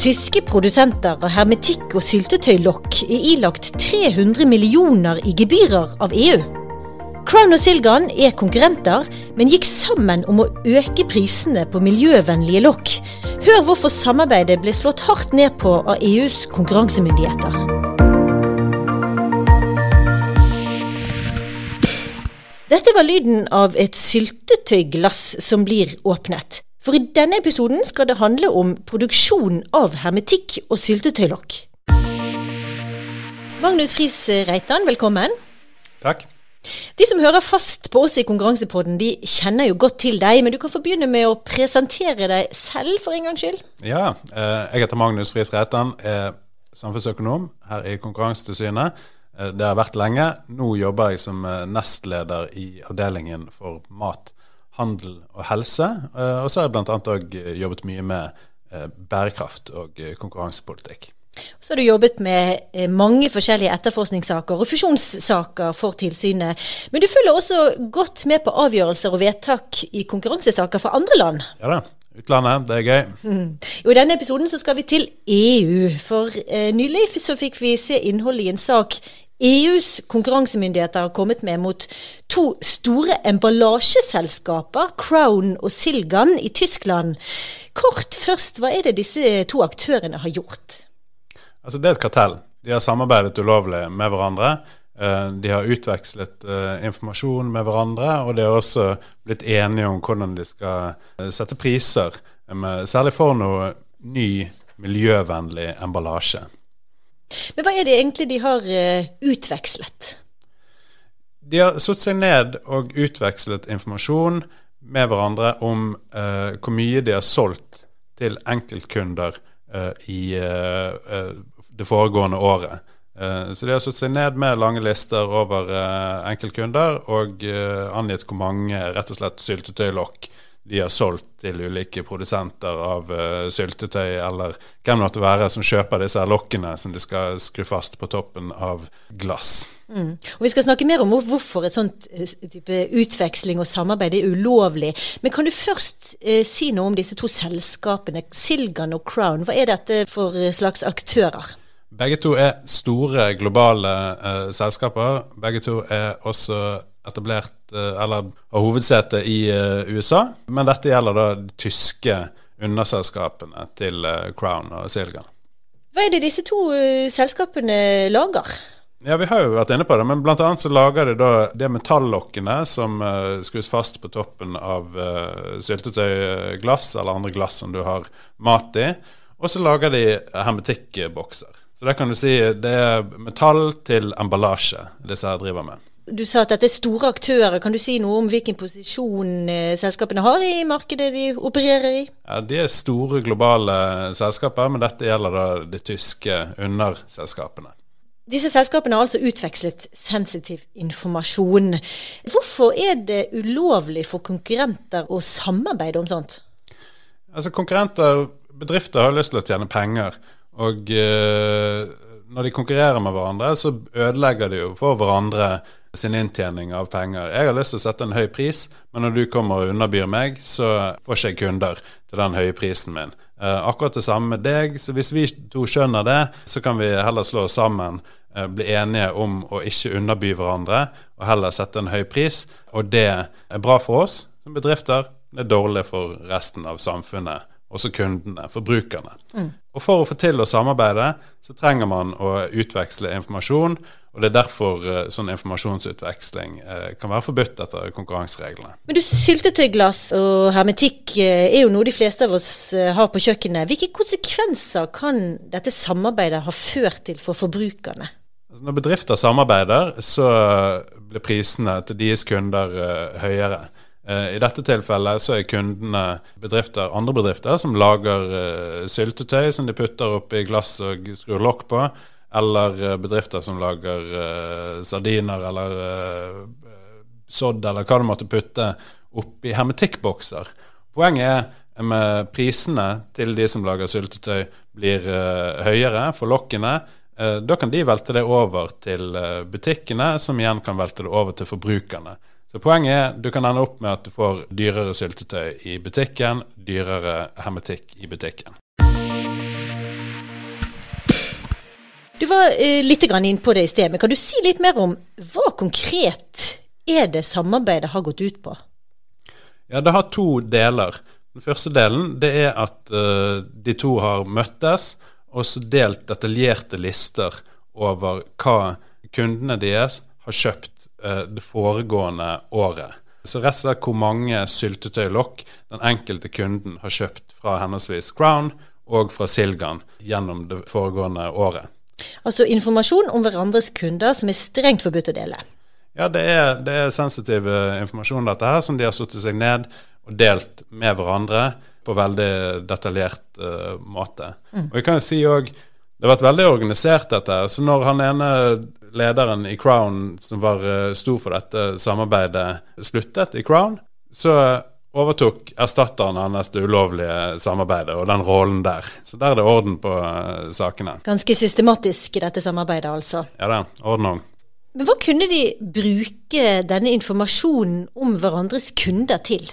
Tyske produsenter av hermetikk og syltetøylokk er ilagt 300 millioner i gebyrer av EU. Crown og Silgan er konkurrenter, men gikk sammen om å øke prisene på miljøvennlige lokk. Hør hvorfor samarbeidet ble slått hardt ned på av EUs konkurransemyndigheter. Dette var lyden av et syltetøyglass som blir åpnet. For i denne episoden skal det handle om produksjon av hermetikk og syltetøylokk. Magnus Friis Reitan, velkommen. Takk. De som hører fast på oss i Konkurransepodden, de kjenner jo godt til deg, men du kan få begynne med å presentere deg selv for en gangs skyld. Ja, eh, jeg heter Magnus Friis Reitan, er samfunnsøkonom her i Konkurransetilsynet. Eh, det har vært lenge. Nå jobber jeg som eh, nestleder i avdelingen for mat handel og helse. Eh, og så har jeg bl.a. òg eh, jobbet mye med eh, bærekraft og konkurransepolitikk. Så har du jobbet med mange forskjellige etterforskningssaker og fusjonssaker for tilsynet. Men du følger også godt med på avgjørelser og vedtak i konkurransesaker fra andre land? Ja da. Utlandet, det er gøy. Mm. I denne episoden så skal vi til EU. For eh, nylig så fikk vi se innholdet i en sak EUs konkurransemyndigheter har kommet med mot to store emballasjeselskaper, Crown og Silgan, i Tyskland. Kort først, hva er det disse to aktørene har gjort? Altså Det er et kartell. De har samarbeidet ulovlig med hverandre. Eh, de har utvekslet eh, informasjon med hverandre, og de har også blitt enige om hvordan de skal eh, sette priser, særlig for noe ny, miljøvennlig emballasje. Men hva er det egentlig de har uh, utvekslet? De har satt seg ned og utvekslet informasjon med hverandre om uh, hvor mye de har solgt til enkeltkunder uh, i det foregående året. Så de har satt seg ned med lange lister over enkeltkunder og angitt hvor mange rett og slett syltetøylokk de har solgt til ulike produsenter av uh, syltetøy, eller hvem det måtte være som kjøper disse lokkene som de skal skru fast på toppen av glass. Mm. Og Vi skal snakke mer om hvorfor et sånt uh, type utveksling og samarbeid er ulovlig. Men kan du først uh, si noe om disse to selskapene, Silgan og Crown? Hva er dette for slags aktører? Begge to er store globale selskaper. Begge to er også etablert Eh, eller har hovedsete i eh, USA. Men dette gjelder da de tyske underselskapene til eh, Crown og Silgan. Hva er det disse to selskapene lager? Ja, Vi har jo vært inne på det, men bl.a. så lager de da det metallokkene som uh, skrus fast på toppen av uh, syltetøyglass eller andre glass som du har mat i. Og så lager de hermetikkbokser. Så det kan du si det er metall til emballasje disse her driver med. Du sa at dette er store aktører. Kan du si noe om hvilken posisjon eh, selskapene har i markedet de opererer i? Ja, De er store globale selskaper, men dette gjelder da de tyske underselskapene. Disse selskapene har altså utvekslet sensitiv informasjon. Hvorfor er det ulovlig for konkurrenter å samarbeide om sånt? Altså Konkurrenter, bedrifter, har lyst til å tjene penger. Og øh, når de konkurrerer med hverandre, så ødelegger de jo for hverandre sin inntjening av penger. Jeg har lyst til å sette en høy pris, men når du kommer og underbyr meg, så får ikke jeg kunder til den høye prisen min. Eh, akkurat det samme med deg. Så hvis vi to skjønner det, så kan vi heller slå oss sammen, eh, bli enige om å ikke underby hverandre, og heller sette en høy pris. Og det er bra for oss som bedrifter, det er dårlig for resten av samfunnet. Også kundene, forbrukerne. Mm. Og For å få til å samarbeide, så trenger man å utveksle informasjon. Og Det er derfor uh, sånn informasjonsutveksling uh, kan være forbudt etter konkurransereglene. Men du, Syltetøyglass og hermetikk uh, er jo noe de fleste av oss har på kjøkkenet. Hvilke konsekvenser kan dette samarbeidet ha ført til for forbrukerne? Altså, når bedrifter samarbeider, så blir prisene til deres kunder høyere. I dette tilfellet så er kundene bedrifter, andre bedrifter som lager syltetøy som de putter oppi glass og skrur lokk på eller eh, bedrifter som lager uh, sardiner eller uh, sodd, eller hva du måtte putte oppi hermetikkbokser. Poenget er med prisene til de som lager syltetøy, blir uh, høyere for lokkene. Uh, da kan de velte det over til butikkene, som igjen kan velte det over til forbrukerne. Så Poenget er du kan ende opp med at du får dyrere syltetøy i butikken, dyrere hermetikk i butikken. Var uh, litt inn på det i sted, men kan du si litt mer om hva konkret er det samarbeidet har gått ut på? Ja, Det har to deler. Den første delen det er at uh, de to har møttes og så delt detaljerte lister over hva kundene deres har kjøpt uh, det foregående året. Så rett og slett hvor mange syltetøylokk den enkelte kunden har kjøpt fra henholdsvis Crown og fra Silgan gjennom det foregående året. Altså informasjon om hverandres kunder som er strengt forbudt å dele? Ja, det er, det er sensitiv informasjon, dette her, som de har satt seg ned og delt med hverandre på veldig detaljert uh, måte. Mm. Og jeg kan jo si også, Det har vært veldig organisert, dette. Så når han ene lederen i Crown som var uh, sto for dette samarbeidet, sluttet i Crown, så overtok erstatteren hans det ulovlige samarbeidet og den rollen der. Så der er det orden på uh, sakene. Ganske systematisk dette samarbeidet, altså? Ja da. Ordnung. Men hva kunne de bruke denne informasjonen om hverandres kunder til?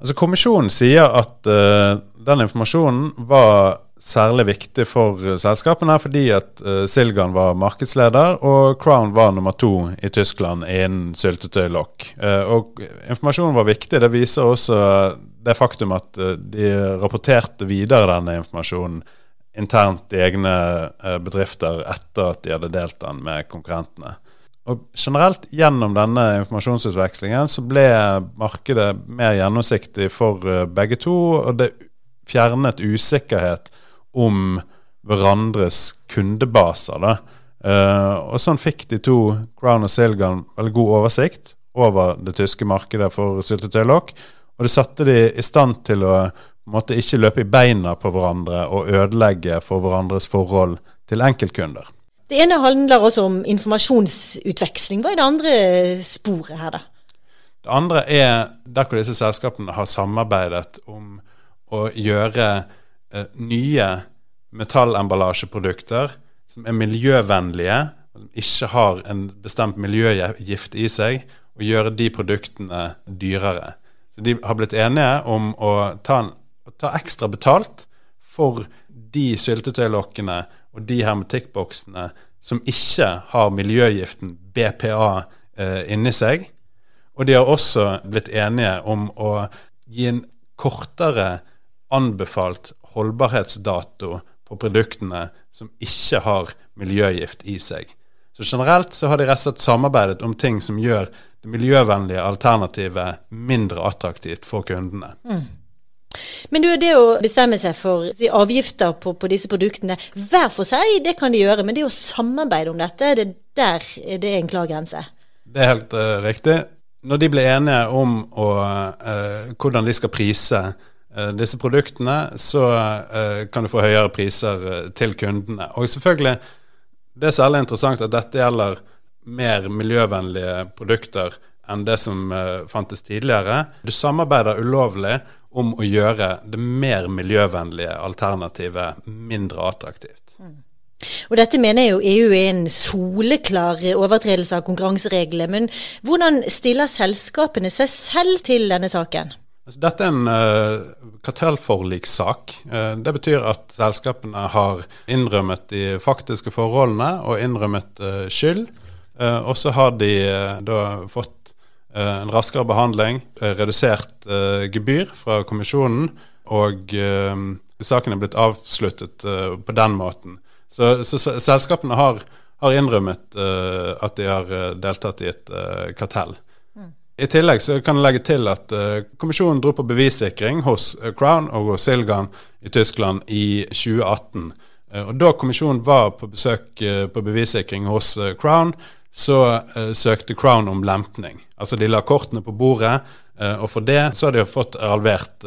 Altså Kommisjonen sier at uh, den informasjonen var særlig viktig for uh, selskapene fordi at uh, Silgan var markedsleder og Crown var nummer to i Tyskland innen syltetøylokk. og informasjonen var viktig. Det viser også det faktum at de rapporterte videre denne informasjonen internt i egne bedrifter etter at de hadde delt den med konkurrentene. Og generelt gjennom denne informasjonsutvekslingen så ble markedet mer gjennomsiktig for eh, begge to, og det fjernet usikkerhet om hverandres kundebaser. da. Uh, og sånn fikk de to, Crown og Silgan, veldig god oversikt over det tyske markedet for syltetøylokk. Og det satte de i stand til å måtte ikke løpe i beina på hverandre og ødelegge for hverandres forhold til enkeltkunder. Det ene handler også om informasjonsutveksling. Hva er det andre sporet her, da? Det andre er der hvor disse selskapene har samarbeidet om å gjøre eh, nye metallemballasjeprodukter som er miljøvennlige, som ikke har en bestemt miljøgift i seg, og gjøre de produktene dyrere. Så de har blitt enige om å ta, en, ta ekstra betalt for de syltetøylokkene og de hermetikkboksene som ikke har miljøgiften BPA eh, inni seg. Og de har også blitt enige om å gi en kortere anbefalt holdbarhetsdato på produktene som ikke har miljøgift i seg. Så generelt så har de rett og slett samarbeidet om ting som gjør det miljøvennlige alternativet mindre attraktivt for kundene. Mm. Men du, det å bestemme seg for avgifter på, på, disse produktene hver for seg, det kan de gjøre. Men det å samarbeide om dette, det der det er en klar grense. Det er helt uh, riktig. Når de blir enige om å, uh, hvordan de skal prise disse produktene, så kan du få høyere priser til kundene. Og selvfølgelig, det er særlig interessant at dette gjelder mer miljøvennlige produkter enn det som fantes tidligere. Du samarbeider ulovlig om å gjøre det mer miljøvennlige alternativet mindre attraktivt. Mm. Og Dette mener jo EU er en soleklar overtredelse av konkurransereglene. Men hvordan stiller selskapene seg selv til denne saken? Altså, dette er en uh, kartellforlikssak. Uh, det betyr at selskapene har innrømmet de faktiske forholdene og innrømmet uh, skyld. Og så har de da fått en raskere behandling, eh, redusert gebyr fra kommisjonen, og saken er blitt avsluttet på den måten. Så, så selskapene har, har innrømmet at de har deltatt i et kartell. Mm. I tillegg så kan jeg legge til at uh, kommisjonen dro på bevissikring hos uh, Crown og hos Silgan i Tyskland i 2018. Uh, og Da kommisjonen var på besøk på bevissikring hos Crown, så søkte Crown om lempning. Altså de la kortene på bordet, og for det så har de fått halvert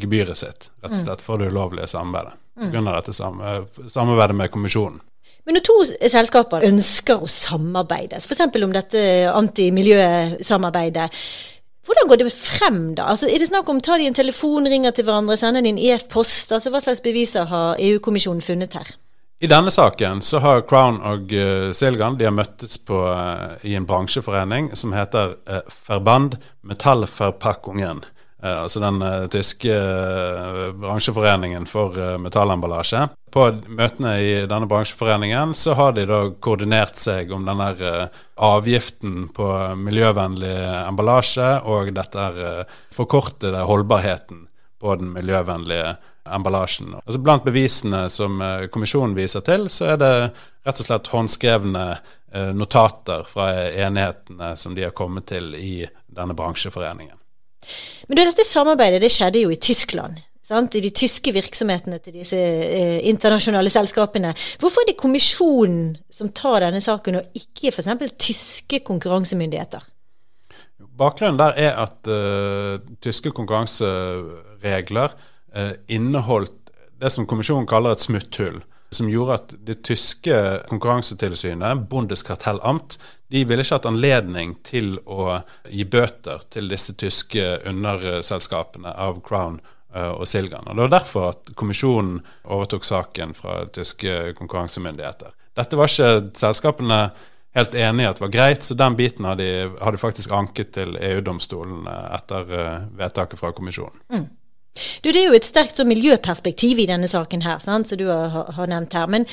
gebyret sitt, rett og slett for det ulovlige samarbeidet. Mm. Pga. dette samarbeidet med kommisjonen. Men når to selskaper ønsker å samarbeide, f.eks. om dette antimiljøsamarbeidet, hvordan går det frem da? Altså, er det snakk om tar de en telefon, ringer til hverandre, sender de en e-post? Altså, Hva slags beviser har EU-kommisjonen funnet her? I denne saken så har Crown og uh, Silgan de har møttes på, uh, i en bransjeforening som heter uh, Verband Metallverpackungen. Eh, altså den eh, tyske eh, bransjeforeningen for metallemballasje. På møtene i denne bransjeforeningen så har de da koordinert seg om den der avgiften på miljøvennlig emballasje og dette forkortede holdbarheten på den miljøvennlige emballasjen. Altså Blant bevisene som kommisjonen viser til, så er det rett og slett håndskrevne notater fra enhetene som de har kommet til i denne bransjeforeningen. Men dette samarbeidet det skjedde jo i Tyskland. Sant? I de tyske virksomhetene til disse eh, internasjonale selskapene. Hvorfor er det kommisjonen som tar denne saken, og ikke f.eks. tyske konkurransemyndigheter? Bakgrunnen der er at uh, tyske konkurranseregler uh, inneholdt det som kommisjonen kaller et smutthull. Som gjorde at det tyske konkurransetilsynet, Bundeskartellamt, de ville ikke hatt anledning til å gi bøter til disse tyske underselskapene av Crown uh, og Silgan. Og Det var derfor at kommisjonen overtok saken fra tyske konkurransemyndigheter. Dette var ikke selskapene helt enig i at var greit, så den biten har de, faktisk anket til EU-domstolen etter uh, vedtaket fra kommisjonen. Mm. Du, Det er jo et sterkt miljøperspektiv i denne saken her, sant, som du har, har, nevnt her. Men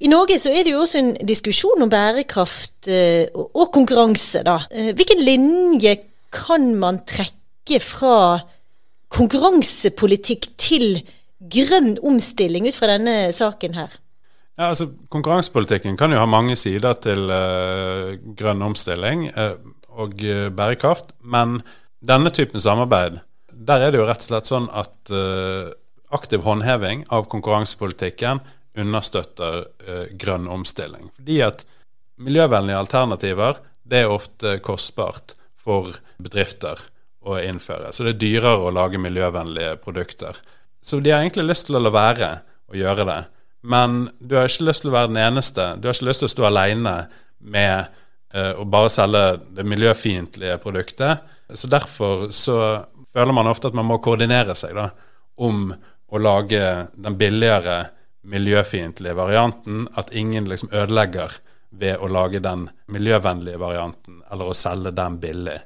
i Norge så er det jo også en diskusjon om bærekraft eh, og konkurranse. da. Eh, hvilken linje kan man trekke fra konkurransepolitikk til grønn omstilling ut fra denne saken her? Ja, altså Konkurransepolitikken kan jo ha mange sider til eh, grønn omstilling uh, og uh, bærekraft, men denne typen samarbeid, der er det jo rett og slett sånn at aktiv håndheving av konkurransepolitikken understøtter grønn omstilling. Fordi at miljøvennlige alternativer, det er ofte kostbart for bedrifter å innføre. Så det er dyrere å lage miljøvennlige produkter. Så de har egentlig lyst til å la være å gjøre det. Men du har ikke lyst til å være den eneste. Du har ikke lyst til å stå alene med uh, å bare selge det miljøfiendtlige produktet. Så derfor så føler man ofte at man må koordinere seg da, om å lage den billigere miljøfiendtlige varianten. At ingen liksom ødelegger ved å lage den miljøvennlige varianten, eller å selge den billig.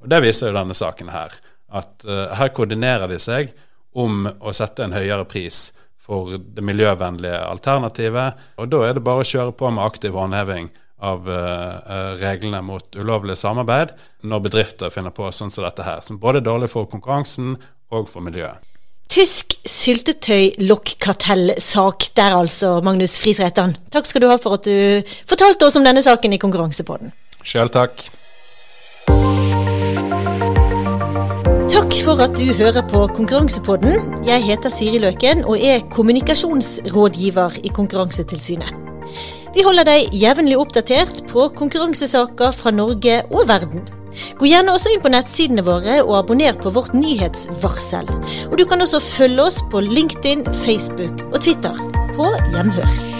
Og Det viser jo denne saken her. At uh, her koordinerer de seg om å sette en høyere pris for det miljøvennlige alternativet. Og da er det bare å kjøre på med aktiv håndheving av uh, reglene mot ulovlig samarbeid når bedrifter finner på sånn som dette her, som både er dårlig for konkurransen og for miljøet. Tysk syltetøy-lokkartellsak der altså, Magnus Frisreitan. Takk skal du ha for at du fortalte oss om denne saken i Konkurransepodden. Sjøl takk. Takk for at du hører på Konkurransepodden. Jeg heter Siri Løken og er kommunikasjonsrådgiver i Konkurransetilsynet. Vi holder deg jevnlig oppdatert på konkurransesaker fra Norge og verden. Gå gjerne også inn på nettsidene våre og abonner på vårt nyhetsvarsel. Og du kan også følge oss på LinkedIn, Facebook og Twitter på Hjemhør.